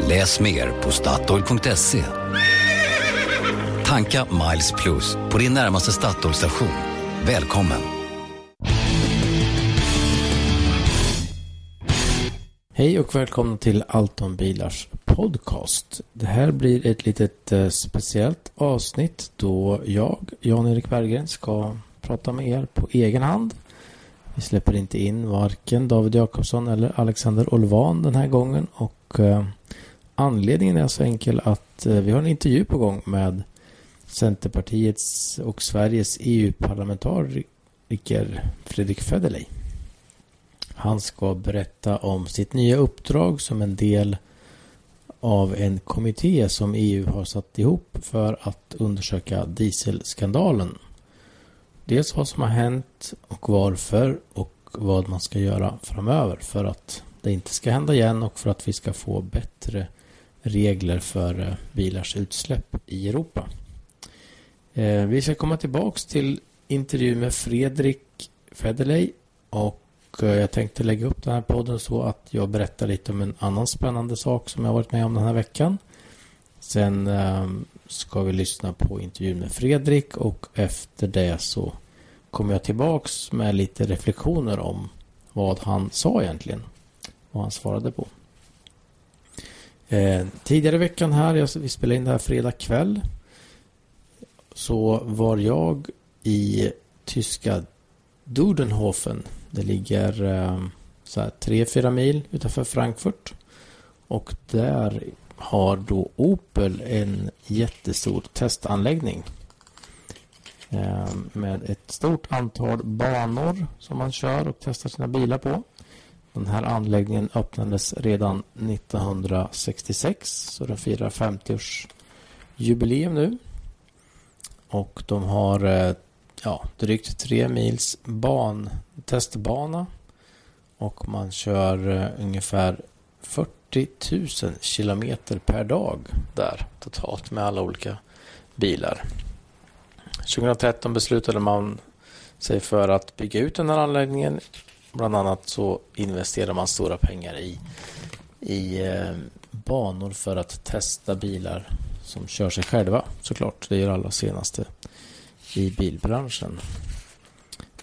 Läs mer på Statoil.se. Tanka Miles Plus på din närmaste Statoil-station. Välkommen! Hej och välkomna till Allt om bilars podcast. Det här blir ett litet eh, speciellt avsnitt då jag, Jan-Erik Berggren, ska prata med er på egen hand. Vi släpper inte in varken David Jakobsson eller Alexander Olvan den här gången och eh, anledningen är så enkel att eh, vi har en intervju på gång med Centerpartiets och Sveriges EU-parlamentariker Fredrik Federley. Han ska berätta om sitt nya uppdrag som en del av en kommitté som EU har satt ihop för att undersöka dieselskandalen. Dels vad som har hänt och varför och vad man ska göra framöver för att det inte ska hända igen och för att vi ska få bättre regler för eh, bilars utsläpp i Europa. Eh, vi ska komma tillbaks till intervju med Fredrik Federley och eh, jag tänkte lägga upp den här podden så att jag berättar lite om en annan spännande sak som jag varit med om den här veckan. Sen ehm, ska vi lyssna på intervjun med Fredrik och efter det så kommer jag tillbaks med lite reflektioner om vad han sa egentligen. Vad han svarade på. Eh, tidigare i veckan här, jag, vi spelade in det här fredag kväll. Så var jag i tyska Dudenhofen. Det ligger eh, så här 3-4 mil utanför Frankfurt. Och där har då Opel en jättestor testanläggning. Eh, med ett stort antal banor som man kör och testar sina bilar på. Den här anläggningen öppnades redan 1966 så den firar 50-årsjubileum nu. Och de har eh, ja, drygt tre mils ban, testbana och man kör eh, ungefär 40 000 kilometer per dag där totalt med alla olika bilar. 2013 beslutade man sig för att bygga ut den här anläggningen Bland annat så investerar man stora pengar i, i eh, banor för att testa bilar som kör sig själva såklart. Det är det allra senaste i bilbranschen.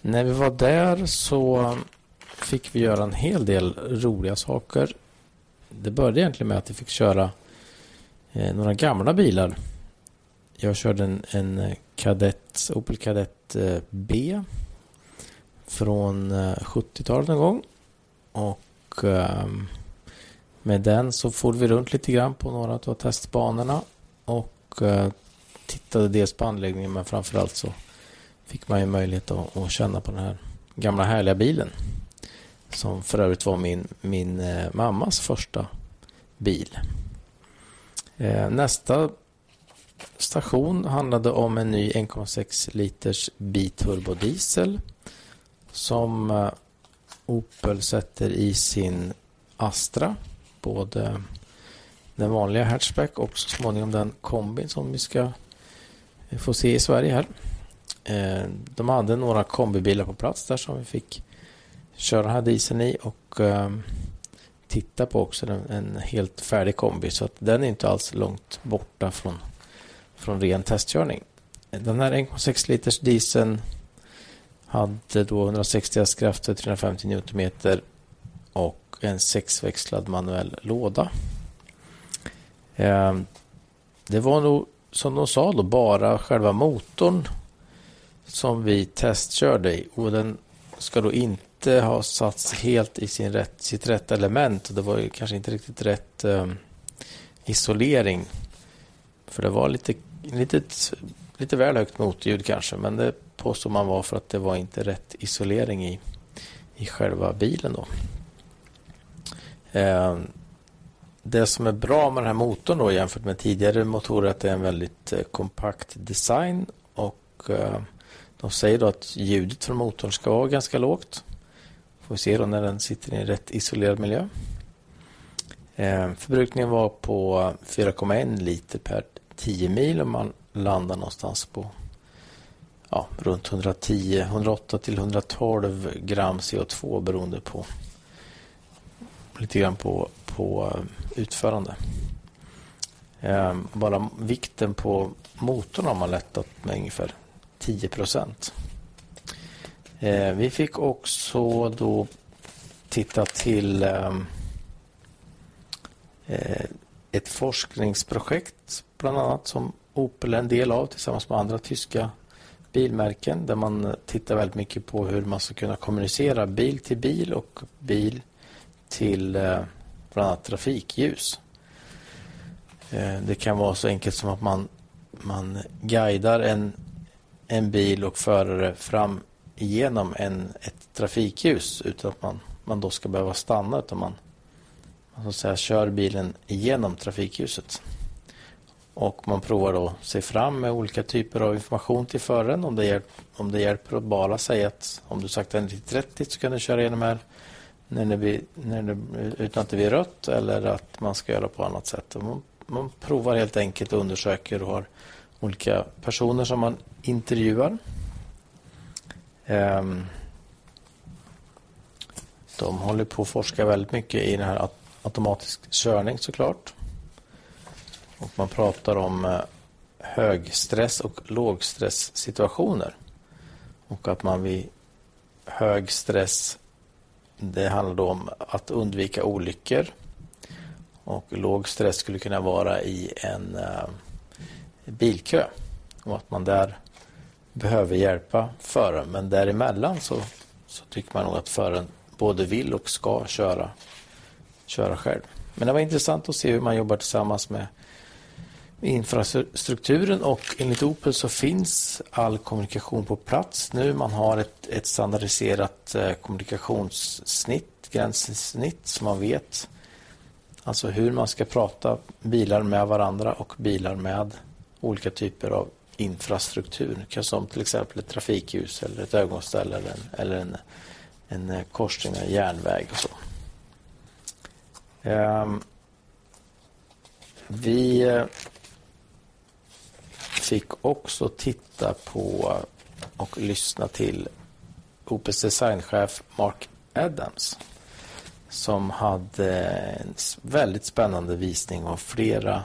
När vi var där så fick vi göra en hel del roliga saker. Det började egentligen med att vi fick köra eh, några gamla bilar. Jag körde en, en Kadett, Opel Kadett eh, B från eh, 70-talet någon gång. Och ehm, med den så for vi runt lite grann på några av testbanorna och eh, tittade dels på anläggningen men framförallt så fick man ju möjlighet att, att känna på den här gamla härliga bilen. Som för övrigt var min, min eh, mammas första bil. Nästa station handlade om en ny 1,6 liters biturbodiesel diesel som eh, Opel sätter i sin Astra. Både den vanliga hatchback och så småningom den kombin som vi ska få se i Sverige här. Eh, de hade några kombibilar på plats där som vi fick köra den här dieseln i och eh, titta på också en helt färdig kombi så att den är inte alls långt borta från, från ren testkörning. Den här 1,6 liters dieseln hade då 160 hästkrafter, 350 Nm och en sexväxlad manuell låda. Ehm, det var nog som de sa då bara själva motorn som vi testkörde i och den ska då inte ha satts helt i sin rätt, sitt rätta element det var ju kanske inte riktigt rätt ehm, isolering. För det var lite, lite, lite väl högt motljud kanske men det påstår man var för att det var inte rätt isolering i, i själva bilen. Då. Eh, det som är bra med den här motorn då jämfört med tidigare motorer är att det är en väldigt eh, kompakt design och eh, de säger då att ljudet från motorn ska vara ganska lågt. Får vi se då när den sitter i en rätt isolerad miljö. Eh, förbrukningen var på eh, 4,1 liter per 10 mil om man landar någonstans på ja, runt 110, 108 till 112 gram CO2 beroende på lite grann på, på eh, utförande. Ehm, bara vikten på motorn har man lättat med ungefär 10 procent. Ehm, vi fick också då titta till ehm, eh, ett forskningsprojekt bland annat som Opel är en del av tillsammans med andra tyska bilmärken där man tittar väldigt mycket på hur man ska kunna kommunicera bil till bil och bil till eh, bland annat trafikljus. Eh, det kan vara så enkelt som att man, man guidar en, en bil och förare fram igenom en, ett trafikljus utan att man, man då ska behöva stanna utan man, man så att säga, kör bilen igenom trafikljuset. Och man provar då sig fram med olika typer av information till föraren. Om det, hjälp, om det hjälper att bara säga att om du saktar ner till 30 så kan du köra igenom här när det blir, när det, utan att det blir rött eller att man ska göra på annat sätt. Man, man provar helt enkelt och undersöker och har olika personer som man intervjuar Um, de håller på att forska väldigt mycket i den här automatisk körning såklart. Och man pratar om eh, högstress och lågstresssituationer. Och att man vid hög stress, det handlar då om att undvika olyckor. Och låg stress skulle kunna vara i en uh, bilkö. Och att man där behöver hjälpa föraren. Men däremellan så, så tycker man nog att föraren både vill och ska köra, köra själv. Men det var intressant att se hur man jobbar tillsammans med infrastrukturen och enligt Opel så finns all kommunikation på plats nu. Man har ett, ett standardiserat eh, kommunikationssnitt, gränssnitt som man vet alltså hur man ska prata bilar med varandra och bilar med olika typer av infrastruktur, som till exempel ett trafikljus eller ett ögonställe eller en, eller en, en eh, korsning av järnväg och så. Um, vi eh, fick också titta på och lyssna till Opels designchef Mark Adams som hade en väldigt spännande visning av flera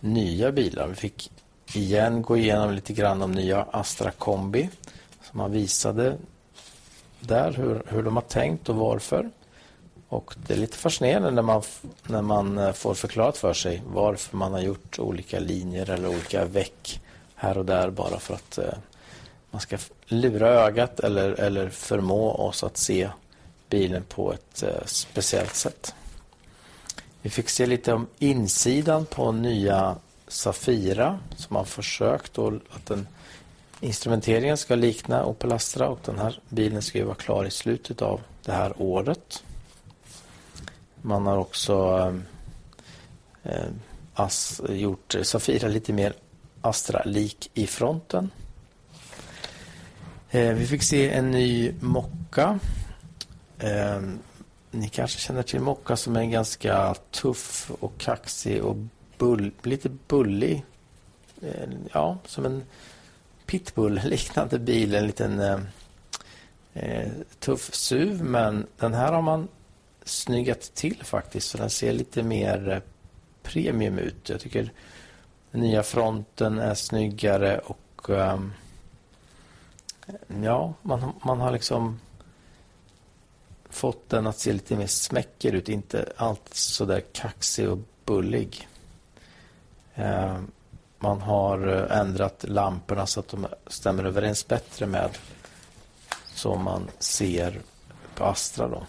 nya bilar. Vi fick igen gå igenom lite grann om nya Astra Kombi som han visade där hur, hur de har tänkt och varför. Och det är lite fascinerande när man, när man eh, får förklarat för sig varför man har gjort olika linjer eller olika väck här och där bara för att eh, man ska lura ögat eller, eller förmå oss att se bilen på ett eh, speciellt sätt. Vi fick se lite om insidan på nya Safira som har försökt då att den instrumenteringen ska likna Opel Astra och den här bilen ska ju vara klar i slutet av det här året. Man har också eh, eh, as, gjort Safira lite mer Astra-lik i fronten. Eh, vi fick se en ny Mocka. Eh, ni kanske känner till Mocka som är ganska tuff och kaxig och bull, lite bullig. Eh, ja, som en pitbull-liknande bil. En liten eh, eh, tuff SUV. Men den här har man snyggat till faktiskt. Så den ser lite mer eh, premium ut. Jag tycker den nya fronten är snyggare och um, ja, man, man har liksom fått den att se lite mer smäcker ut. Inte allt så där kaxig och bullig. Eh, man har eh, ändrat lamporna så att de stämmer överens bättre med som man ser på Astra. Då.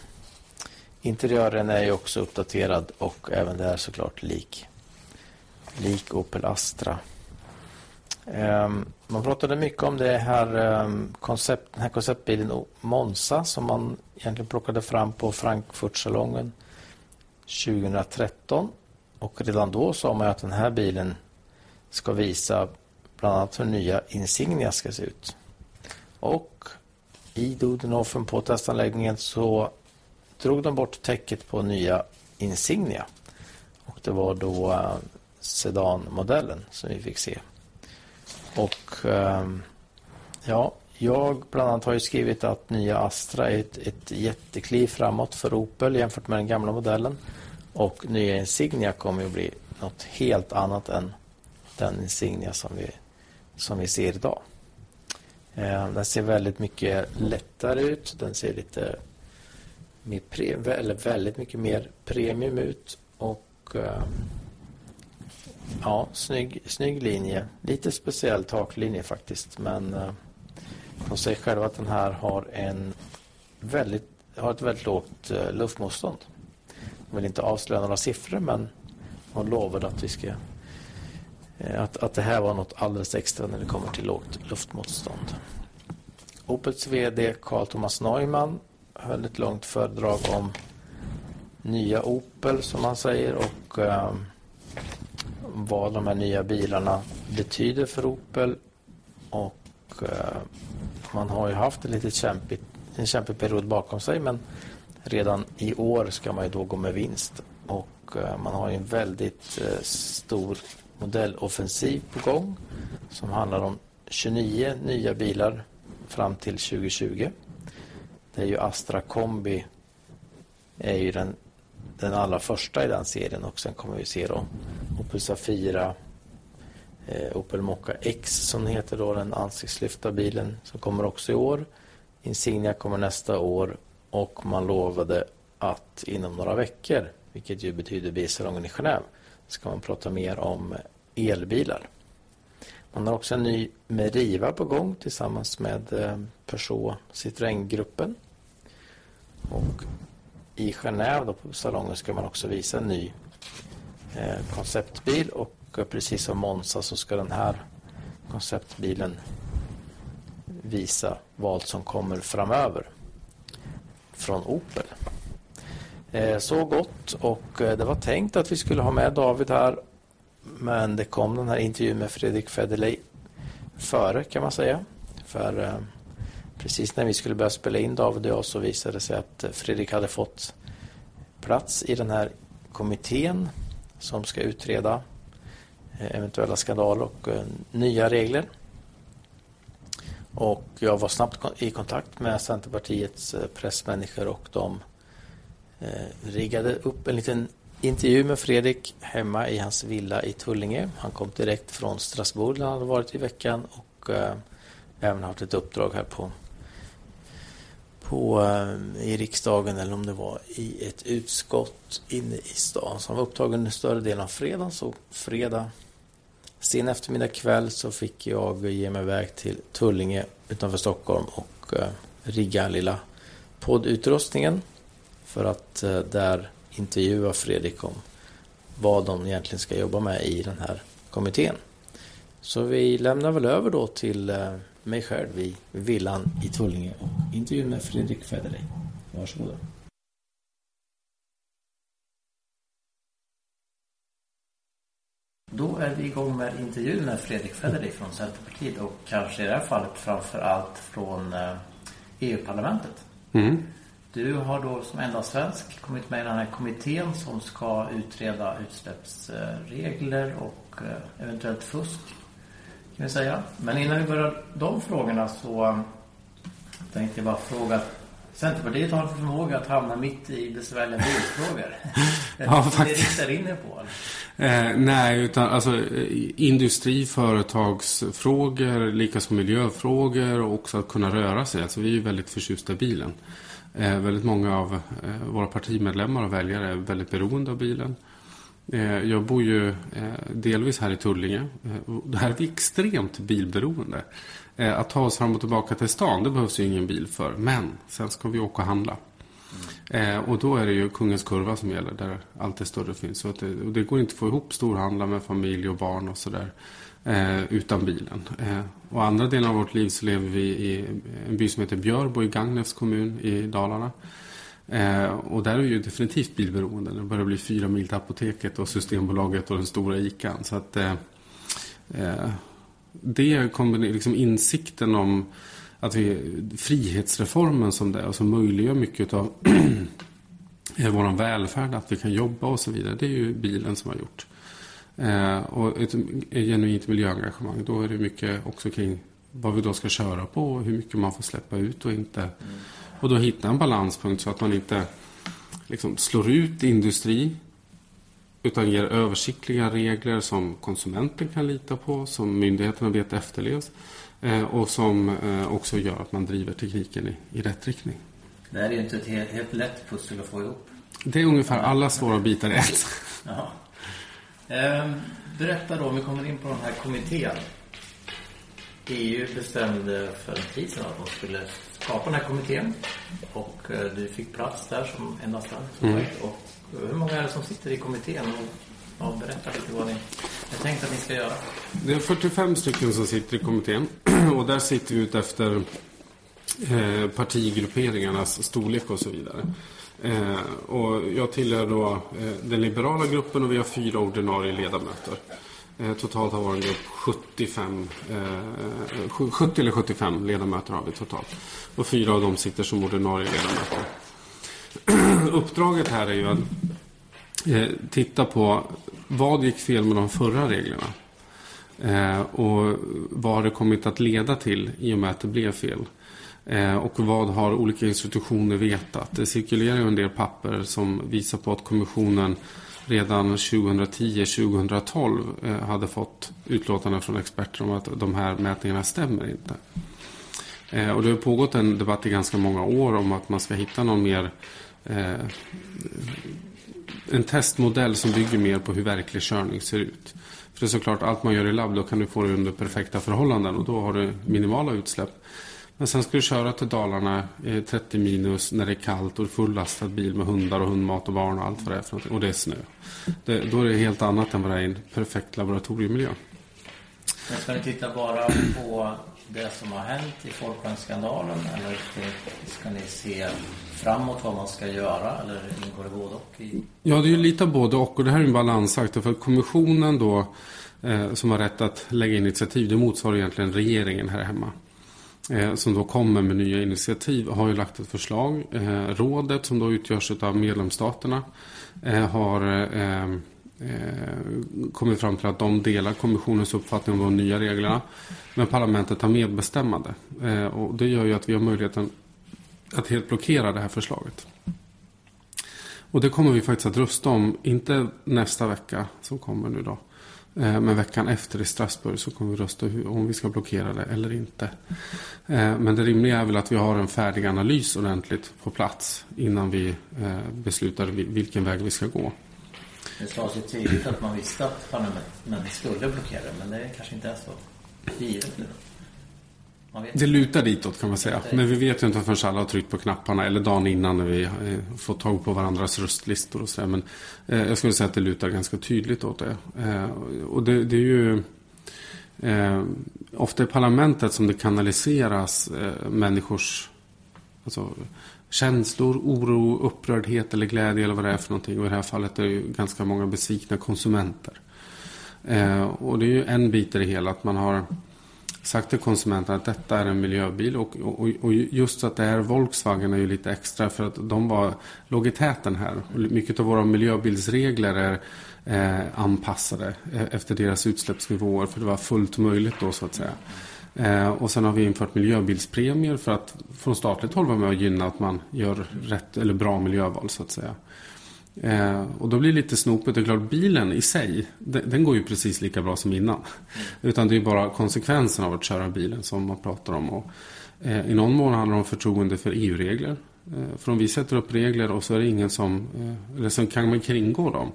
Interiören är ju också uppdaterad och även där såklart lik, lik Opel Astra. Um, man pratade mycket om det här, um, koncept, den här konceptbilen Monza som man egentligen plockade fram på Frankfurtsalongen 2013 och redan då sa man att den här bilen ska visa bland annat hur nya Insignia ska se ut. Och i Dudenhofen på testanläggningen så drog de bort täcket på nya Insignia. Och det var då eh, sedanmodellen som vi fick se. Och ehm, ja, jag bland annat har ju skrivit att nya Astra är ett, ett jättekliv framåt för Opel jämfört med den gamla modellen. Och nya Insignia kommer att bli något helt annat än den Insignia som vi, som vi ser idag. Ehm, den ser väldigt mycket lättare ut. Den ser lite med pre, eller väldigt mycket mer premium ut. Och eh, ja, snygg, snygg linje. Lite speciell taklinje faktiskt. Men eh, de säger själva att den här har, en väldigt, har ett väldigt lågt eh, luftmotstånd. De vill inte avslöja några siffror men de lovade att vi ska eh, att, att det här var något alldeles extra när det kommer till lågt luftmotstånd. Opels VD Carl Thomas Neumann höll ett långt föredrag om nya Opel som han säger och eh, vad de här nya bilarna betyder för Opel. Och eh, man har ju haft en lite kämpig, en kämpig period bakom sig men redan i år ska man ju då gå med vinst. Och eh, man har ju en väldigt eh, stor modelloffensiv på gång som handlar om 29 nya bilar fram till 2020. Det är ju Astra Kombi är ju den, den allra första i den serien och sen kommer vi se då Opel Safira, eh, Opel Mokka X som heter då den ansiktslyfta bilen som kommer också i år. Insignia kommer nästa år och man lovade att inom några veckor, vilket ju betyder bilsalongen i Genève, ska man prata mer om elbilar. Man har också en ny Meriva på gång tillsammans med eh, Peugeot Citroën-gruppen. Och i Genève då på salongen ska man också visa en ny eh, konceptbil och eh, precis som Monza så ska den här konceptbilen visa vad som kommer framöver från Opel. Eh, så gott och eh, det var tänkt att vi skulle ha med David här men det kom den här intervjun med Fredrik Federley före kan man säga. För eh, precis när vi skulle börja spela in David och jag så visade det sig att Fredrik hade fått plats i den här kommittén som ska utreda eh, eventuella skandaler och eh, nya regler. Och jag var snabbt i kontakt med Centerpartiets eh, pressmänniskor och de riggade upp en liten intervju med Fredrik hemma i hans villa i Tullinge. Han kom direkt från Strasbourg där han hade varit i veckan och även haft ett uppdrag här på, på eh, i riksdagen eller om det var i ett utskott inne i stan. Så han var upptagen större delen av fredagen. Så fredag sen eftermiddag kväll så fick jag ge mig iväg till Tullinge utanför Stockholm och eh, rigga lilla poddutrustningen för att eh, där intervjua Fredrik om vad de egentligen ska jobba med i den här kommittén. Så vi lämnar väl över då till eh, mig själv i villan i Tullinge och intervjun med Fredrik Federley. Varsågoda. Då är vi igång med intervjun med Fredrik Federley från Centerpartiet och kanske i det här fallet framför allt från eh, EU-parlamentet. Mm. Du har då som enda svensk kommit med i den här kommittén som ska utreda utsläppsregler och eh, eventuellt fusk. Kan vi säga. Men innan vi börjar de frågorna så tänkte jag bara fråga Centerpartiet har en förmåga att hamna mitt i besvärliga bilfrågor. ja, faktiskt. Det inne på? Eh, nej, utan alltså industri, företagsfrågor, likaså miljöfrågor och också att kunna röra sig. Alltså vi är ju väldigt förtjusta i bilen. Eh, väldigt många av eh, våra partimedlemmar och väljare är väldigt beroende av bilen. Eh, jag bor ju eh, delvis här i Tullinge. Eh, det här är ett extremt bilberoende. Att ta oss fram och tillbaka till stan, det behövs ju ingen bil för. Men sen ska vi åka och handla. och då är det ju Kungens Kurva som gäller, där allt det större finns. Så det, och det går inte att få ihop storhandla med familj och barn och sådär utan bilen. Och andra delen av vårt liv så lever vi i en by som heter Björbo i Gagnefs kommun i Dalarna. Eh, och där är vi ju definitivt bilberoende. Det börjar bli fyra mil till apoteket och Systembolaget och den stora ICAn. Så att eh, eh, det kommer liksom insikten om att vi, frihetsreformen som det är och som möjliggör mycket av eh, vår välfärd, att vi kan jobba och så vidare. Det är ju bilen som har gjort. Eh, och ett, ett genuint miljöengagemang, då är det mycket också kring vad vi då ska köra på och hur mycket man får släppa ut och inte. Mm. Och då hitta en balanspunkt så att man inte liksom slår ut industri utan ger översiktliga regler som konsumenten kan lita på, som myndigheterna vet efterlevs eh, och som eh, också gör att man driver tekniken i, i rätt riktning. Det här är ju inte ett helt, helt lätt pussel att få ihop. Det är ungefär alla svåra bitar i ett. Ja. Ehm, berätta då, om vi kommer in på den här kommittén. EU bestämde för en tid sedan att de skulle skapa den här kommittén. Och eh, du fick plats där som enda stark. Mm. Och hur många är det som sitter i kommittén? Och, berätta lite vad ni har tänkt att ni ska göra. Det är 45 stycken som sitter i kommittén. Och där sitter vi ut efter eh, partigrupperingarnas storlek och så vidare. Eh, och jag tillhör då eh, den liberala gruppen och vi har fyra ordinarie ledamöter. Eh, totalt har vår grupp 75, 70 eller 75 ledamöter har vi totalt. Och fyra av dem sitter som ordinarie ledamöter. Uppdraget här är ju att eh, titta på vad gick fel med de förra reglerna. Eh, och vad har det kommit att leda till i och med att det blev fel. Eh, och vad har olika institutioner vetat? Det cirkulerar ju en del papper som visar på att kommissionen redan 2010-2012 eh, hade fått utlåtanden från experter om att de här mätningarna stämmer inte. Eh, och det har pågått en debatt i ganska många år om att man ska hitta någon mer eh, en testmodell som bygger mer på hur verklig körning ser ut. För det är såklart, allt man gör i labb, då kan du få det under perfekta förhållanden och då har du minimala utsläpp. Men sen ska du köra till Dalarna 30 minus när det är kallt och fullastad bil med hundar och hundmat och barn och allt vad det är för någonting. Och det är snö. Det, då är det helt annat än vad det är i en perfekt laboratoriemiljö. Men ska ni titta bara på det som har hänt i Folkvagnsskandalen eller ska ni se framåt vad man ska göra eller ingår det både och? I... Ja, det är ju lite både och och det här är en balansakt. För kommissionen då eh, som har rätt att lägga initiativ, det motsvarar egentligen regeringen här hemma eh, Eh, som då kommer med nya initiativ har ju lagt ett förslag. Eh, rådet som då utgörs av medlemsstaterna eh, har kommit fram till att de delar kommissionens uppfattning om de nya reglerna. Men parlamentet har medbestämmande. Och det gör ju att vi har möjligheten att helt blockera det här förslaget. Och det kommer vi faktiskt att rösta om, inte nästa vecka som kommer nu då. Eh, men veckan efter i Strasbourg så kommer vi rösta om vi ska blockera det eller inte. Eh, men det rimliga är väl att vi har en färdig analys ordentligt på plats innan vi eh, beslutar vilken väg vi ska gå. Det sades ju tidigt att man visste att parlamentet skulle blockera men det kanske inte är så givet nu. Det lutar ditåt kan man säga. Men vi vet ju inte förrän alla har tryckt på knapparna eller dagen innan när vi eh, fått tag på varandras röstlistor och sådär. Men eh, jag skulle säga att det lutar ganska tydligt åt det. Eh, och det, det, är ju eh, ofta i parlamentet som det kanaliseras eh, människors alltså, känslor, oro, upprördhet eller glädje eller vad det är för någonting. Och i det här fallet är det ju ganska många besvikna konsumenter. Eh, och det är ju en bit i det hela att man har sagt till konsumenten att detta är en miljöbil. Och, och, och just att det här Volkswagen är ju lite extra för att de var, låg i täten här. Och mycket av våra miljöbilsregler är eh, anpassade eh, efter deras utsläppsnivåer. För det var fullt möjligt då så att säga. Eh, och sen har vi infört miljöbilspremier för att från statligt håll vara med och gynna att man gör rätt eller bra miljöval så att säga. Eh, och då blir det lite snopet. Det är klart, bilen i sig, den, den, går ju precis lika bra som innan. Mm. Utan det är bara konsekvensen av att köra bilen som man pratar om. Och, eh, I någon mån handlar det om förtroende för EU-regler. Eh, för om vi sätter upp regler och så är det ingen som, eh, eller så kan man kringgå dem.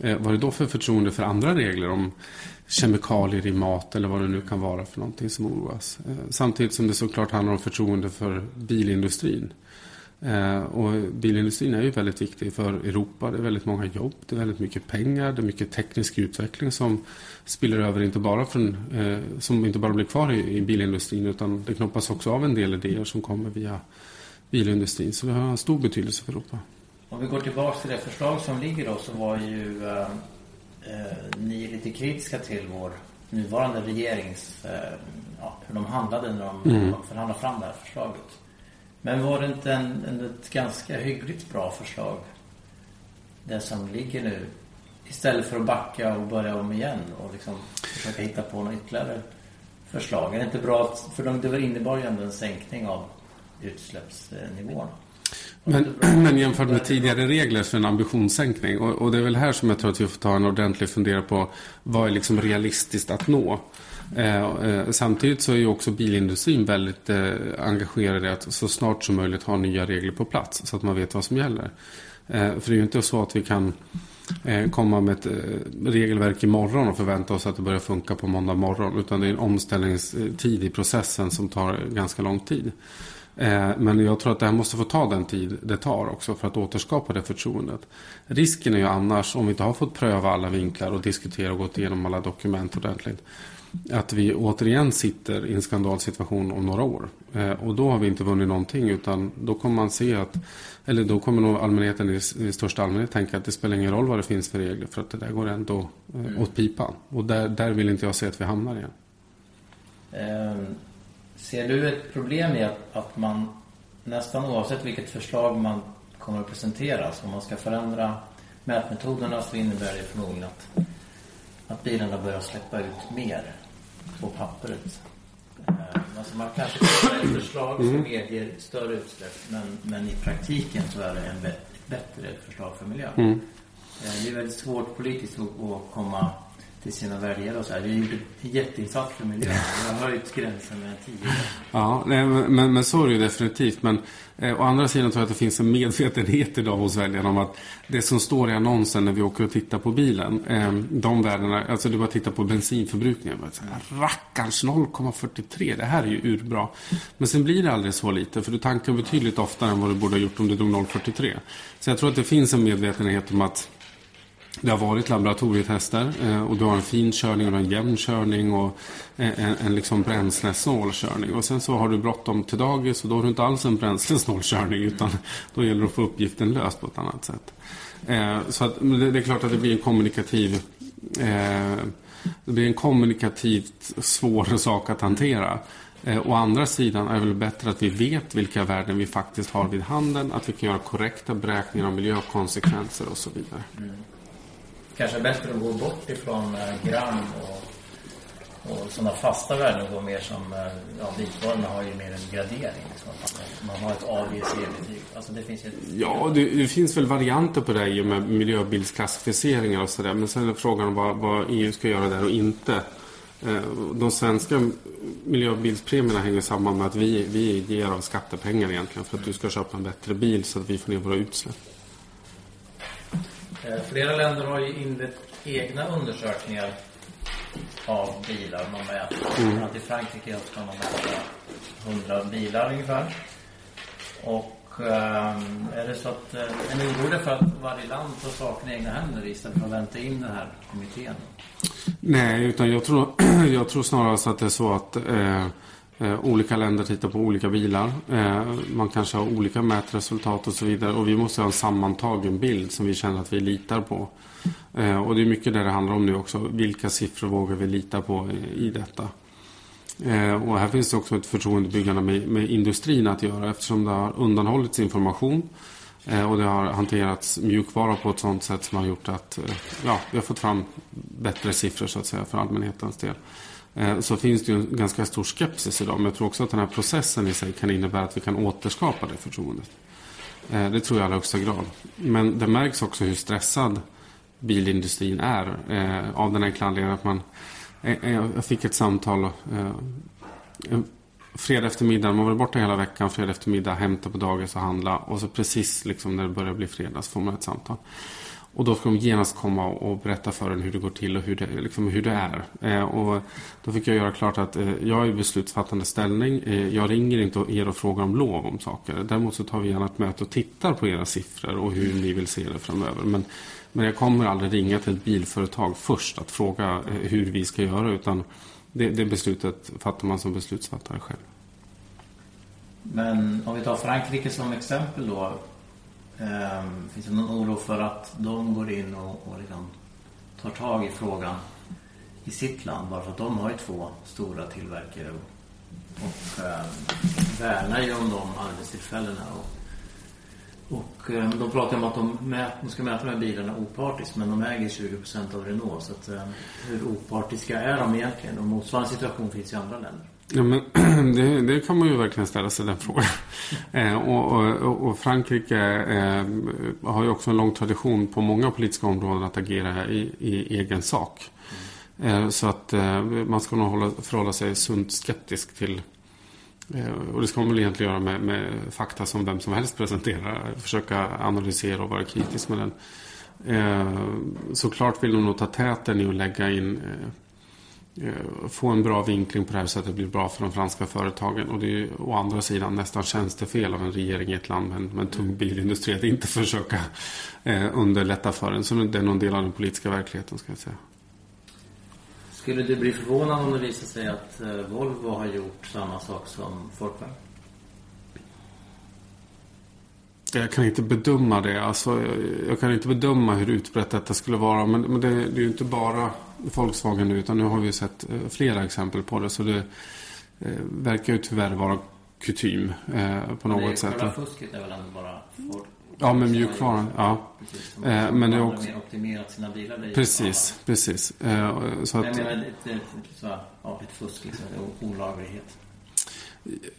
Eh, vad är det då för förtroende för andra regler om kemikalier i mat eller vad det nu kan vara för någonting som oroas. Eh, samtidigt som det såklart handlar om förtroende för bilindustrin. Eh, och bilindustrin är ju väldigt viktig för Europa. Det är väldigt många jobb, det är väldigt mycket pengar, det är mycket teknisk utveckling som spiller över inte bara från, eh, som inte bara blir kvar i, bilindustrin utan det knoppas också av en del idéer som kommer via bilindustrin. Så det har en stor betydelse för Europa. Om vi går tillbaka till det förslag som ligger då så var ju eh, eh, ni lite kritiska till vår nuvarande regerings, eh, ja, hur de handlade när de, mm. de förhandlade fram det här förslaget. Men var det inte en, en, ett ganska hyggligt bra förslag det som ligger nu? Istället för att backa och börja om igen och liksom försöka hitta på något ytterligare förslag. Är det inte bra att, för de, det innebar ju ändå en sänkning av utsläppsnivåerna. Men, men jämfört med tidigare regler för en ambitionssänkning. Och, och, det är väl här som jag tror att vi får ta en ordentlig fundera på vad är liksom realistiskt att nå. Eh, eh, samtidigt så är ju också bilindustrin väldigt eh, engagerad i att så snart som möjligt ha nya regler på plats så att man vet vad som gäller. Eh, för det är ju inte så att vi kan eh, komma med ett eh, regelverk imorgon och förvänta oss att det börjar funka på måndag morgon. Utan det är en omställningstid eh, i processen som tar ganska lång tid. Men jag tror att det här måste få ta den tid det tar också för att återskapa det förtroendet. Risken är ju annars, om vi inte har fått pröva alla vinklar och diskutera och gått igenom alla dokument ordentligt, att vi återigen sitter i en skandalsituation om några år. Eh, och då har vi inte vunnit någonting utan då kommer man se att, eller då kommer nog allmänheten i, i största allmänhet tänka att det spelar ingen roll vad det finns för regler för att det där går ändå eh, mm. åt pipan. Och där, där vill inte jag se att vi hamnar igen. Um Ser du ett problem i att, att man nästan oavsett vilket förslag man kommer att presentera, så om man ska förändra mätmetoderna så innebär det förmodligen att, att bilarna börjar släppa ut mer på pappret. Eh, alltså man kanske får ett förslag som mm. medger större utsläpp men, men i praktiken så är det en bättre förslag för miljön. Mm. Eh, det är väldigt svårt politiskt att komma till sina väljare och så här. Vi gjorde en jätteinsats för miljön. Vi har höjt gränsen med 10 Ja, nej, men, men så är det ju definitivt. Men eh, å andra sidan tror jag att det finns en medvetenhet idag hos väljarna om att det som står i annonsen när vi åker och tittar på bilen, eh, de värdena, alltså du bara tittar på bensinförbrukningen. Rackarns 0,43, det här är ju urbra. Men sen blir det aldrig så lite, för du tankar betydligt oftare än vad du borde ha gjort om du drog 0,43. Så jag tror att det finns en medvetenhet om att det har varit laboratorietester eh, och du har en fin körning och en jämn körning och eh, en, en liksom bränslesnål körning. Och sen så har du bråttom till dagis och då har du inte alls en bränslesnål körning utan då gäller det att få uppgiften löst på ett annat sätt. Eh, så att, det är klart att det blir en kommunikativ det blir en kommunikativt svår sak att hantera. å andra sidan är det väl bättre att vi vet vilka värden vi faktiskt har vid handen, att vi kan göra korrekta beräkningar av miljökonsekvenser och så vidare. Mm. Kanske bättre att gå bort ifrån eh, gram och, och sådana fasta värden och gå mer som, eh, ja, vitvarorna har ju mer en gradering. Liksom. Man har ett A, B, C-betyg. Alltså det finns ett... Ja, det, det, finns väl varianter på det i och med miljöbilsklassificeringar och sådär. Men sen är frågan vad, vad EU ska göra där och inte. Eh, de svenska miljöbilspremierna hänger samman med att vi, vi ger av skattepengar egentligen för att du ska köpa en bättre bil så att vi får ner våra utsläpp. Eh, flera länder har ju inlett egna undersökningar av bilar man mäter. Mm. I Frankrike ska man mäta 100 bilar ungefär. Och ähm, är det så att äh, är ni oroliga för att varje land tar saken i egna händer istället för att vänta in den här kommittén? Nej, utan jag tror, jag tror snarare att det är så att äh, Eh, olika länder tittar på olika bilar. Eh, man kanske har olika mätresultat och så vidare. Och vi måste ha en sammantagen bild som vi känner att vi litar på. Eh, och det är mycket det det handlar om nu också. Vilka siffror vågar vi lita på i, i detta? Eh, och här finns det också ett förtroendebyggande med, med industrin att göra eftersom det har undanhållits information. Eh, och det har hanterats mjukvara på ett sådant sätt som har gjort att eh, ja, vi har fått fram bättre siffror så att säga för allmänhetens del. Eh, så finns det ju en ganska stor skepsis idag. Men jag tror också att den här processen i sig kan innebära att vi kan återskapa det förtroendet. Eh, det tror jag i allra högsta grad. Men det märks också hur stressad bilindustrin är. Eh, av den enkla anledningen att man... Jag fick ett samtal fredag eftermiddag, man var borta hela veckan, fredag eftermiddag, hämta på dagis och handla. Och så precis liksom när det börjar bli fredag så får man ett samtal. Och då ska de genast komma och berätta för en hur det går till och hur det, liksom hur det är. Eh, och då fick jag göra klart att eh, jag är i beslutsfattande ställning. Eh, jag ringer inte er och frågar om lov om saker. Däremot så tar vi gärna ett möte och tittar på era siffror och hur ni vill se det framöver. Men, men jag kommer aldrig ringa till ett bilföretag först att fråga eh, hur vi ska göra. Utan det, det beslutet fattar man som beslutsfattare själv. Men om vi tar Frankrike som exempel då. Eh, finns det någon oro för att de går in och, och liksom tar tag i frågan i sitt land? Bara för att de har ju två stora tillverkare och, och eh, värnar ju om de arbetstillfällena. Och, och ehm, de pratar om att de, mät, de ska mäta de här bilarna opartiskt men de äger 20% av Renault. Så att, ehm, hur opartiska är de egentligen? Och motsvarande situation finns i andra länder. Ja, men det, det, kan man ju verkligen ställa sig den frågan. Eh, och, och, och, Frankrike eh, har ju också en lång tradition på många politiska områden att agera i, i egen sak. Eh, så att eh, man ska nog hålla, förhålla sig sunt skeptisk till eh, och det ska man väl egentligen göra med, med, fakta som vem som helst presenterar. Försöka analysera och vara kritisk med den. Eh, såklart vill de nog ta täten i att lägga in Eh, få en bra vinkling på det här så att det blir bra för de franska företagen. Och det är ju å andra sidan nästan tjänstefel av en regering i ett land med en, med en tung bilindustri att inte försöka eh, underlätta för den. Så det är någon del av den politiska verkligheten ska jag säga. Skulle du bli förvånad om det visar sig att eh, Volvo har gjort samma sak som Volkswagen? Jag kan inte bedöma det. Alltså, jag kan inte bedöma hur utbrett detta skulle vara. Men, men det, det, är ju inte bara Volkswagen nu. Utan nu har vi sett eh, flera exempel på det. Så det eh, verkar ju tyvärr vara kutym eh, på något det sätt. Själva fusket är väl ändå bara folk? Ja, med mjukvaran. Ja. Precis, eh, men det är också... optimerat sina bilar. Det precis, precis. Eh, så att... Jag menar, ett, ett, så, ja, ett fusk, liksom, olaglighet.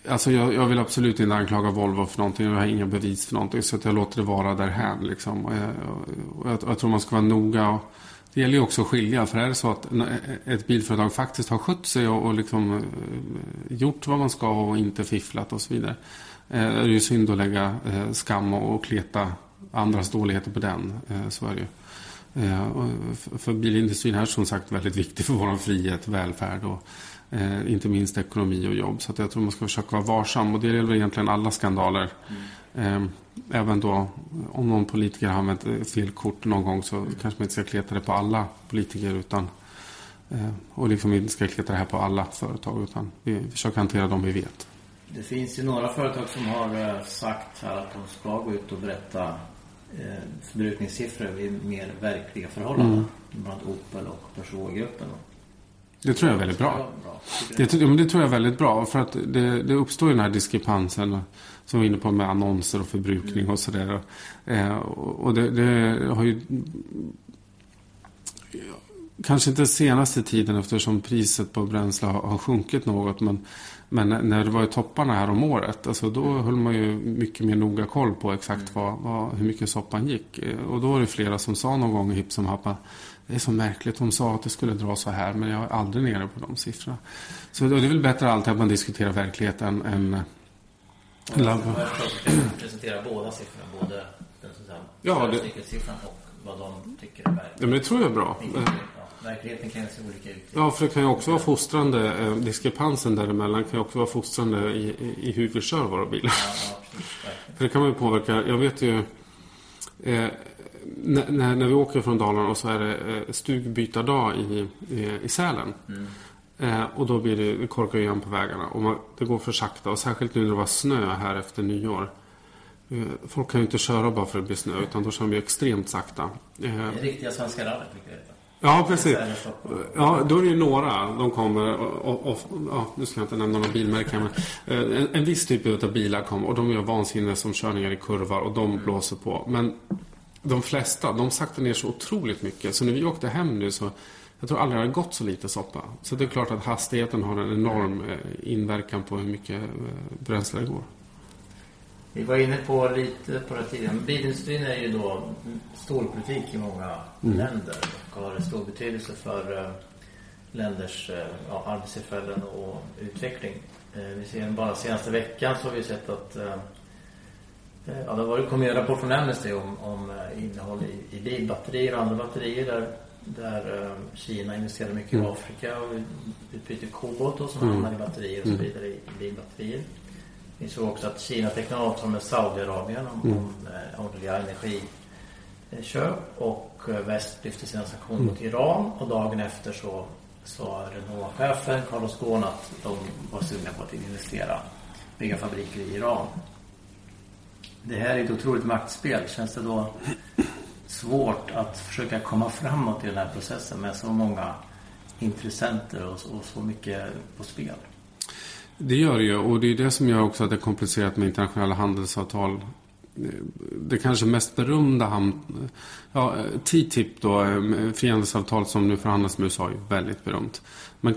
Alltså jag, jag, vill absolut inte anklaga Volvo för någonting. Jag har inga bevis för någonting. Så att jag låter det vara därhän. Liksom. Och jag, och jag, jag, tror man ska vara noga. Och det gäller ju också att skilja. För är det så att ett bilföretag faktiskt har skött sig och, och liksom eh, gjort vad man ska och inte fifflat och så vidare. Eh, är det ju synd att lägga eh, skam och kleta andras dåligheter på den. Eh, så är det ju. Eh, för bilindustrin är som sagt väldigt viktig för vår frihet, välfärd och Eh, inte minst ekonomi och jobb. Så jag tror man ska försöka vara varsam. Och det gäller egentligen alla skandaler. Mm. Eh, även då om någon politiker har använt eh, fel kort någon gång så mm. kanske man inte ska kleta det på alla politiker. utan eh, Och liksom inte ska kleta det här på alla företag. Utan vi försöker hantera dem vi vet. Det finns ju några företag som har eh, sagt här att de ska gå ut och berätta eh, förbrukningssiffror vid mer verkliga förhållanden. Mm. Bland Opel och Peugeot-gruppen. Det tror jag är väldigt bra. Det, ja, men det tror jag är väldigt bra. För att det, det uppstår ju den här diskrepansen som vi var inne på med annonser och förbrukning och sådär. Eh, och det, det, har ju... Kanske inte senaste tiden eftersom priset på bränsle har, har sjunkit något. Men, men när det var i topparna här om året. Alltså då höll man ju mycket mer noga koll på exakt vad, vad, hur mycket soppan gick. Eh, och då var det flera som sa någon gång i hipp som happa det är så märkligt. Hon sa att det skulle dra så här, men jag är aldrig nere på de siffrorna. Så det är väl bättre alltid att man diskuterar verkligheten än... än labb... presentera båda siffrorna, både den ja, det... siffran och vad de tycker är verkligt. Ja, men det tror jag är bra. Verkligheten kan se olika ut. Ja, för det kan ju också vara fostrande. Eh, diskrepansen däremellan kan ju också vara fostrande i, i, i hur vi kör våra bilar. Ja, ja, precis, för det kan man ju påverka. Jag vet ju... Eh, när, när vi åker från Dalarna och så är det eh, stugbytardag i, i, i Sälen. Mm. Eh, och då blir det, det korkar igen på vägarna. Och man, det går för sakta. Och särskilt nu när det var snö här efter nyår. Eh, folk kan ju inte köra bara för att det blir snö. Utan då kör de ju extremt sakta. Eh, det riktiga svenska rallyt tycker jag. Ja, precis. Ja, då är det ju några. De kommer och, och, och ja, nu ska jag inte nämna några bilmärken. Men, eh, en, en viss typ av bilar kommer och de gör vansinne som körningar i kurvar och de blåser på. Men de flesta, de saktar ner så otroligt mycket. Så när vi åkte hem nu så, jag tror aldrig det har gått så lite soppa. Så det är klart att hastigheten har en enorm eh, inverkan på hur mycket eh, bränsle det går. Vi var inne på lite på det tidigare. Bilindustrin är ju då storpolitik i många mm. länder och har stor betydelse för eh, länders ja, arbetstillfällen och utveckling. Vi ser bara senaste veckan så har vi sett att ja, det var, kom ju en rapport från Amnesty om, om eh, innehåll i, i bilbatterier och andra batterier där, där um, Kina investerar mycket mm. i Afrika och utbyter kobolt och som mm. hamnar i batterier och så mm. vidare i, i bilbatterier. Vi såg också att Kina tecknade avtal med Saudiarabien om, mm. om eh, olja energiköp och väst lyfte sina sanktioner mot mm. Iran och dagen efter så sa Renault-chefen Carlos Ghosn att de var sugna på att investera bygga fabriker i Iran. Det här är ett otroligt maktspel. Känns det då svårt att försöka komma framåt i den här processen med så många intressenter och, och så mycket på spel? Det gör det ju och det är det som gör också att det är komplicerat med internationella handelsavtal. Det kanske mest berömda ham ja, TTIP då, eh, frihandelsavtal som nu förhandlas med USA är väldigt berömt. Men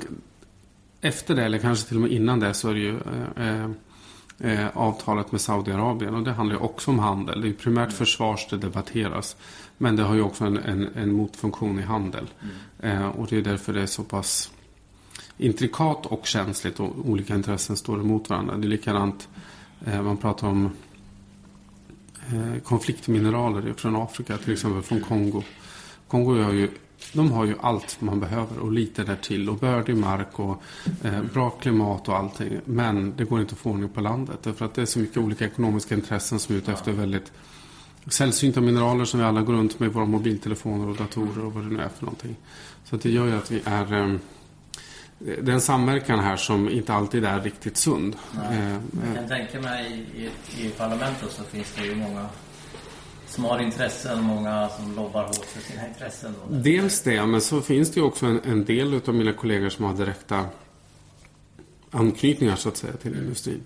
efter det, eller kanske till och med innan det, så är det ju eh, eh eh, avtalet med Saudiarabien. Och det handlar ju också om handel. Det är primärt försvars det debatteras. Men det har ju också en, en, en motfunktion i handel. Mm. Eh, och det är därför det är så pass intrikat och känsligt och olika intressen står emot varandra. Det är likadant, eh, man pratar om eh, konfliktmineraler från Afrika, till exempel från Kongo. Kongo har ju, de har ju allt man behöver och lite därtill och bördig mark och eh, bra klimat och allting. Men det går inte att få ordning på landet därför att det är så mycket olika ekonomiska intressen som är ute efter väldigt sällsynta mineraler som vi alla går runt med i våra mobiltelefoner och datorer och vad det nu är för någonting. Så det gör ju att vi är eh, det är en samverkan här som inte alltid är riktigt sund. Nej. Eh, jag kan tänka mig i, i, i parlamentet så finns det ju många som har intressen, många som lobbar hårt för sina intressen. Dels det, men så finns det ju också en, en del av mina kollegor som har direkta anknytningar så att säga till industrin.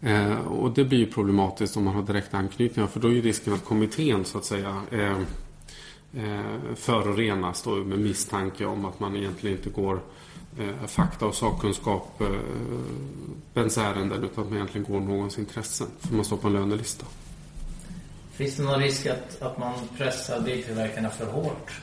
Eh, och det blir ju problematiskt om man har direkta anknytningar för då är ju risken att kommittén så att säga eh, eh, förorenas då med misstanke om att man egentligen inte går eh, fakta och sakkunskap eh, ärenden utan att man egentligen går någons intressen för man står på en lönelista. Finns det någon risk att, att man pressar biltillverkarna för hårt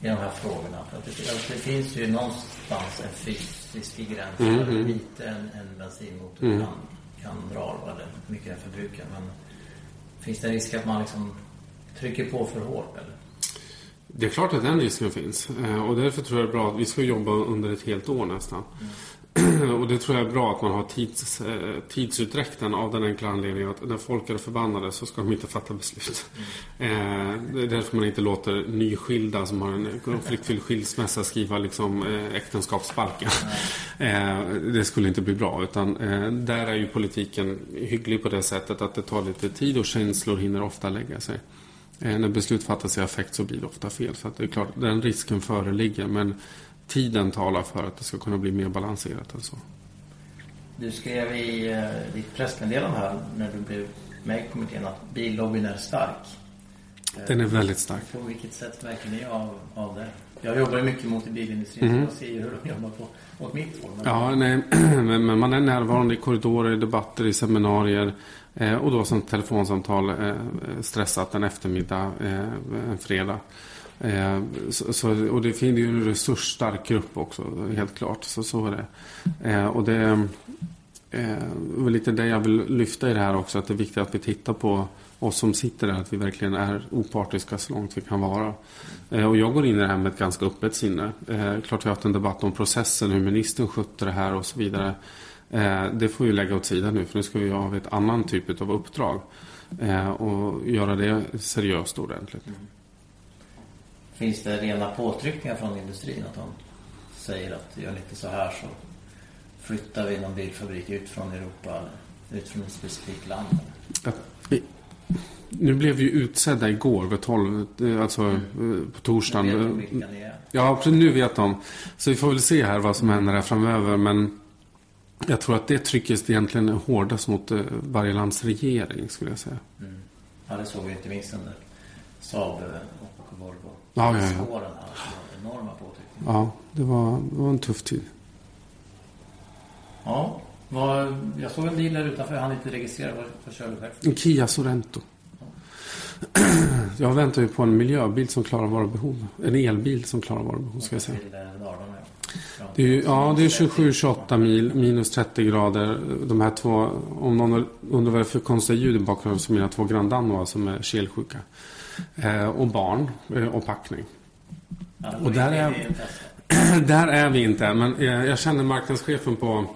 i de här frågorna? Att det, alltså det finns ju någonstans en fysisk gräns mm, för hur lite en, en bensinmotor mm. kan, kan dra eller hur mycket den förbrukar. Men finns det en risk att man liksom trycker på för hårt? Eller? Det är klart att den risken finns. Eh, och därför tror jag det är bra att vi ska jobba under ett helt år nästan. Mm. och det tror jag är bra att man har tids, eh, tidsutdräkten av den enkla anledningen att när folk är förbannade så ska de inte fatta beslut. Mm. det är därför man inte låter nyskilda som har en konfliktfylld skilsmässa skriva liksom, äktenskapsbalken. Mm. det skulle inte bli bra. Utan där är ju politiken hygglig på det sättet att det tar lite tid och känslor hinner ofta lägga sig. Eh, när beslut fattas i affekt så blir det ofta fel. Så det är klart, den risken föreligger. Men tiden talar för att det ska kunna bli mer balanserat än så. Du skrev i eh, ditt pressmeddelande här när du blev med i kommittén att billobbyn är stark. Den är väldigt stark. På vilket sätt märker ni av, av det? Jag jobbar ju mycket mot bilindustrin mm. så jag ser ju hur de jobbar på, åt mitt håll. Ja, nej, men man är närvarande i korridorer, i debatter, i seminarier. Eh, och då som telefonsamtal eh, stressat en eftermiddag, eh, en fredag. Eh, så, så, och det finns ju en resursstark grupp också, helt klart. Så, så är det. Eh, och det är eh, lite det jag vill lyfta i det här också. Att det är viktigt att vi tittar på oss som sitter där. Att vi verkligen är opartiska så långt vi kan vara. Eh, och jag går in i det här med ett ganska öppet sinne. Eh, klart vi har haft en debatt om processen, hur ministern skötte det här och så vidare. Eh, det får vi lägga åt sidan nu för nu ska vi ha ett annan typ av uppdrag. Eh, och göra det seriöst och ordentligt. Mm. Finns det rena påtryckningar från industrin att de säger att gör lite så här så flyttar vi någon bilfabrik ut från Europa eller ut från ett specifikt land? Nu blev vi utsedda igår vid 12, eh, alltså mm. på torsdagen. Ja, nu vet de. Så vi får väl se här vad som händer här framöver. Men jag tror att det trycket egentligen är hårdast mot eh, varje lands regering, skulle jag säga. Mm. Ja, det såg vi inte minst under Saab och Volvo. Ja, ja, ja. Spåren här, enorma påtryckningar. Ja, det var, det var en tuff tid. Ja, vad, jag såg en bil där utanför. Jag hann inte registrera. Vad, vad kör du själv? En Kia Sorento. Ja. Jag väntar ju på en miljöbil som klarar våra behov. En elbil som klarar våra behov, ska jag säga. Det är, ja, det är 27-28 mil, minus 30 grader. De här två, om någon undrar vad det är för konstiga ljud i bakgrunden, så mina två granndammar som är kelsjuka. Eh, och barn eh, och packning. Ja, och där är, där är vi inte. Men jag, jag känner marknadschefen på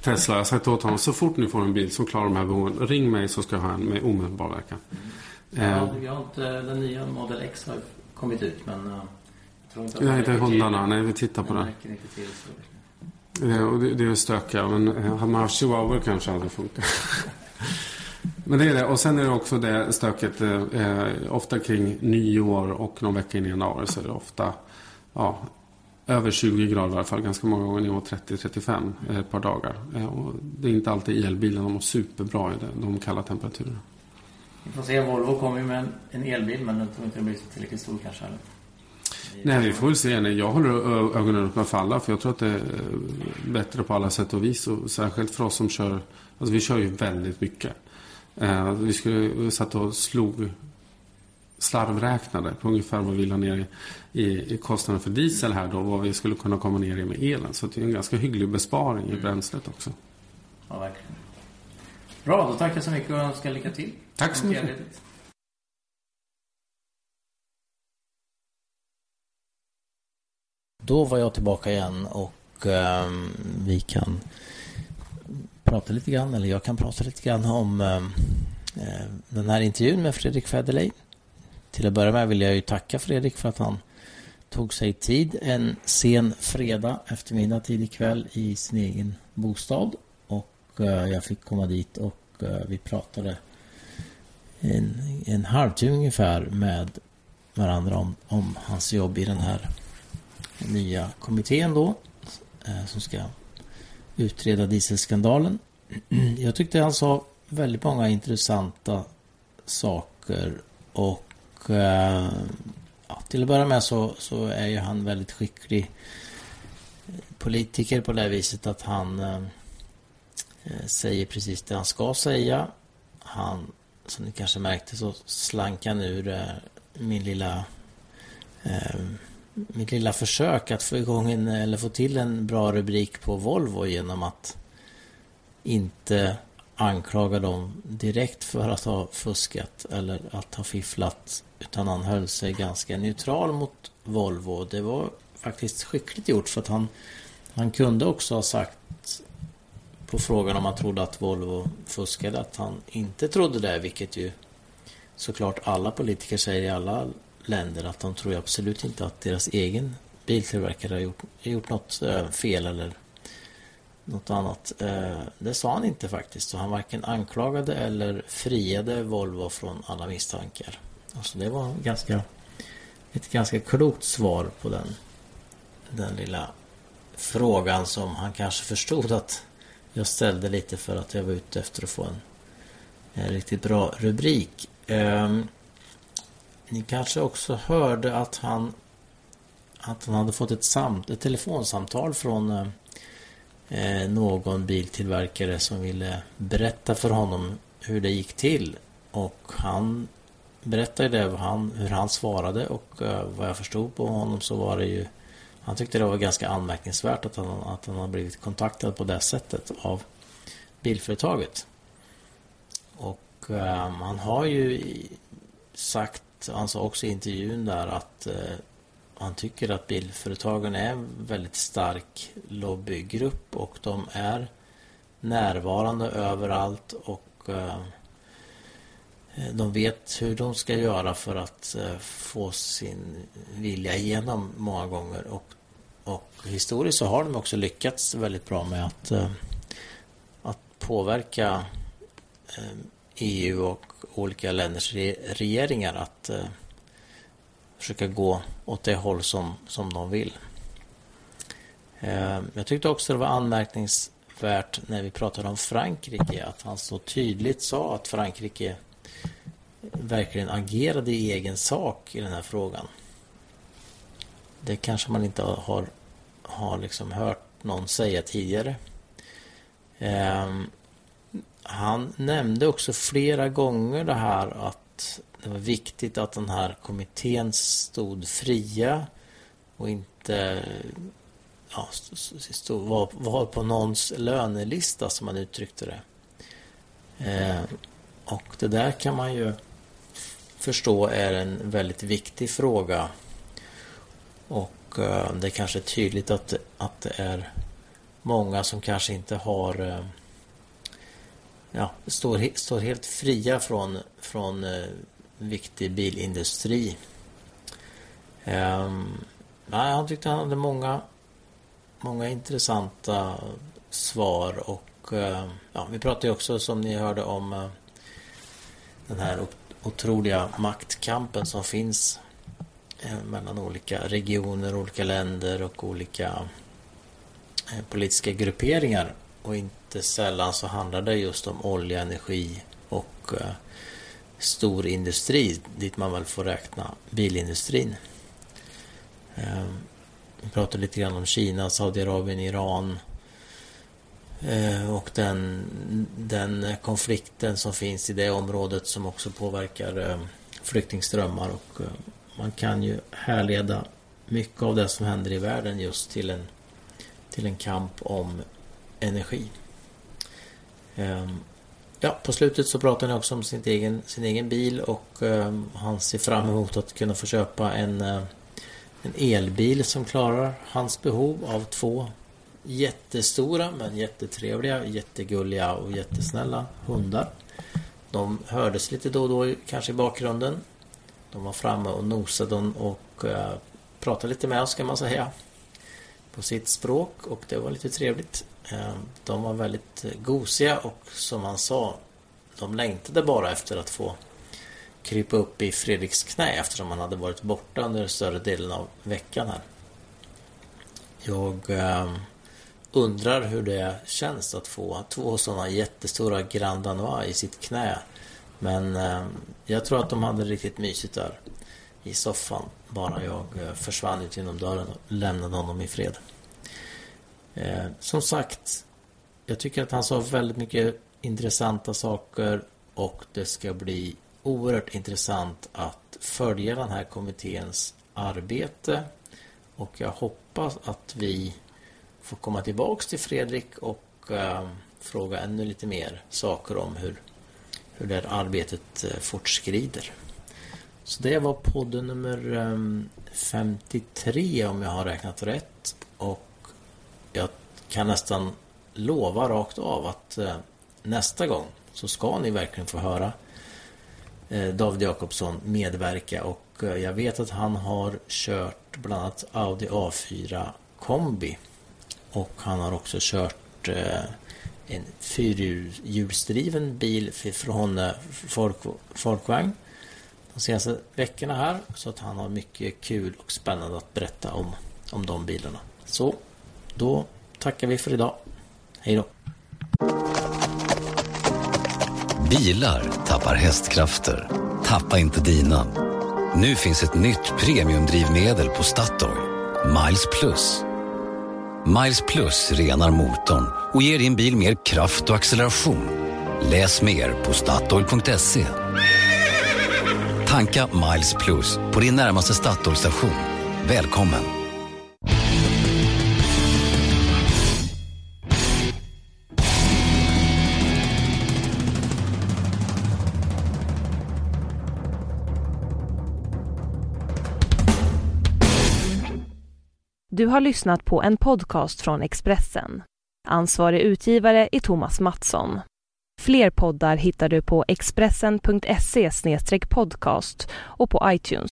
Tesla. Jag har sagt åt honom, så fort ni får en bil som klarar de här behoven, ring mig så ska jag ha en med omedelbar verkan. Mm. Ja, jag har inte, den nya Model X har kommit ut, men... Uh... Nej, inte hundarna. Nej, vi tittar på den. Eh, och det, det är stökiga, men eh, hade man haft chihuahua kanske hade funkat. men det är det. Och sen är det också det stöket eh, eh, ofta kring nyår och någon vecka in i januari så är det ofta ja, över 20 grader i alla fall. Ganska många gånger nivå 30-35 ett par dagar. Eh, och det är inte alltid elbilen. De mår superbra i det, de kalla temperaturerna. Vi får se. Volvo kommer ju med en elbil men den tror inte den blir tillräckligt stor kanske. Eller? Nej, vi får väl se. Jag håller ögonen öppna för alla. För jag tror att det är bättre på alla sätt och vis. Och särskilt för oss som kör. Alltså vi kör ju väldigt mycket. Eh, vi skulle satt och slog slarvräknade på ungefär vad vi la ner i, i, kostnaden för diesel här då. Vad vi skulle kunna komma ner i med elen. Så det är en ganska hygglig besparing i bränslet också. Ja, verkligen. Bra, då tackar jag så mycket och önskar lycka till. Tack så mycket. Då var jag tillbaka igen och eh, vi kan prata lite grann, eller jag kan prata lite grann om ehm, eh, den här intervjun med Fredrik Federley. Till att börja med vill jag ju tacka Fredrik för att han tog sig tid en sen fredag eftermiddag, tidig kväll i sin egen bostad. Och eh, jag fick komma dit och eh, vi pratade en, en halvtimme ungefär med varandra om, om hans jobb i den här nya kommittén då eh, som ska utreda dieselskandalen. Jag tyckte han sa väldigt många intressanta saker och eh, ja, till att börja med så, så är ju han väldigt skicklig politiker på det viset att han eh, eh, säger precis det han ska säga. Han, som ni kanske märkte så slank han ur eh, min lilla eh, mitt lilla försök att få igång en, eller få till en bra rubrik på Volvo genom att inte anklaga dem direkt för att ha fuskat eller att ha fifflat utan han höll sig ganska neutral mot Volvo. Det var faktiskt skickligt gjort för att han, han kunde också ha sagt på frågan om han trodde att Volvo fuskade att han inte trodde det, vilket ju såklart alla politiker säger i alla länder att de tror absolut inte att deras egen biltillverkare har gjort, gjort något eh, fel eller något annat. Eh, det sa han inte faktiskt. Så han varken anklagade eller friade Volvo från alla misstankar. Alltså det var ganska, ett ganska klokt svar på den, den lilla frågan som han kanske förstod att jag ställde lite för att jag var ute efter att få en, en riktigt bra rubrik. Um, ni kanske också hörde att han att han hade fått ett, samt, ett telefonsamtal från eh, någon biltillverkare som ville berätta för honom hur det gick till. Och han berättade det, han, hur han svarade och eh, vad jag förstod på honom så var det ju han tyckte det var ganska anmärkningsvärt att han, att han hade blivit kontaktad på det sättet av bilföretaget. Och eh, han har ju sagt han sa också i intervjun där att eh, han tycker att bilföretagen är en väldigt stark lobbygrupp och de är närvarande överallt och eh, de vet hur de ska göra för att eh, få sin vilja igenom många gånger. Och, och historiskt så har de också lyckats väldigt bra med att, eh, att påverka eh, EU och olika länders regeringar att eh, försöka gå åt det håll som, som de vill. Eh, jag tyckte också det var anmärkningsvärt när vi pratade om Frankrike att han så tydligt sa att Frankrike verkligen agerade i egen sak i den här frågan. Det kanske man inte har, har liksom hört någon säga tidigare. Eh, han nämnde också flera gånger det här att det var viktigt att den här kommittén stod fria och inte ja, stod, var, var på någons lönelista som man uttryckte det. Eh, och det där kan man ju förstå är en väldigt viktig fråga. Och eh, det är kanske tydligt att, att det är många som kanske inte har eh, ja, står, står helt fria från, från eh, viktig bilindustri. Eh, han tyckte han hade många många intressanta svar och eh, ja, vi pratade ju också som ni hörde om eh, den här otroliga maktkampen som finns eh, mellan olika regioner, olika länder och olika eh, politiska grupperingar. Och inte sällan så handlar det just om olja, energi och eh, stor industri dit man väl får räkna bilindustrin. Ehm, vi pratade lite grann om Kina, Saudiarabien, Iran eh, och den, den konflikten som finns i det området som också påverkar eh, flyktingströmmar och eh, man kan ju härleda mycket av det som händer i världen just till en, till en kamp om energi. Ehm, ja, på slutet så pratar han också om sin egen, sin egen bil och ehm, han ser fram emot att kunna få köpa en eh, en elbil som klarar hans behov av två jättestora men jättetrevliga, jättegulliga och jättesnälla hundar. De hördes lite då och då kanske i bakgrunden. De var framme och nosade och eh, pratade lite med oss kan man säga. På sitt språk och det var lite trevligt. Eh, de var väldigt gosiga och som han sa de längtade bara efter att få krypa upp i Fredriks knä eftersom han hade varit borta under större delen av veckan här. Jag eh, undrar hur det känns att få två sådana jättestora Grand Danois i sitt knä. Men eh, jag tror att de hade riktigt mysigt där i soffan. Bara jag eh, försvann ut genom dörren och lämnade honom i fred. Eh, som sagt, jag tycker att han sa väldigt mycket intressanta saker och det ska bli oerhört intressant att följa den här kommitténs arbete och jag hoppas att vi får komma tillbaks till Fredrik och eh, fråga ännu lite mer saker om hur, hur det här arbetet eh, fortskrider. Så det var podden nummer ehm, 53 om jag har räknat rätt. Och jag kan nästan lova rakt av att eh, nästa gång så ska ni verkligen få höra eh, David Jakobsson medverka. Och eh, jag vet att han har kört bland annat Audi A4 kombi. Och han har också kört en fyrhjulsdriven bil från folk, Folkvagn de senaste veckorna här så att han har mycket kul och spännande att berätta om, om de bilarna. Så då tackar vi för idag. Hej då! Bilar tappar hästkrafter. Tappa inte dina. Nu finns ett nytt premiumdrivmedel på Statoil. Miles Plus. Miles Plus renar motorn och ger din bil mer kraft och acceleration. Läs mer på Statoil.se. Tanka Miles Plus på din närmaste Statoilstation. Välkommen! Du har lyssnat på en podcast från Expressen. Ansvarig utgivare är Thomas Mattsson. Fler poddar hittar du på expressen.se podcast och på iTunes.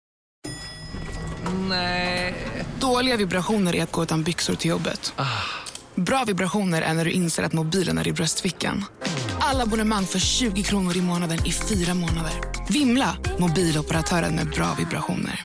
Nej. Dåliga vibrationer är att gå utan byxor till jobbet. Ah. Bra vibrationer är när du inser att mobilen är i bröstfickan. Alla abonnemang för 20 kronor i månaden i fyra månader. Vimla! Mobiloperatören med bra vibrationer.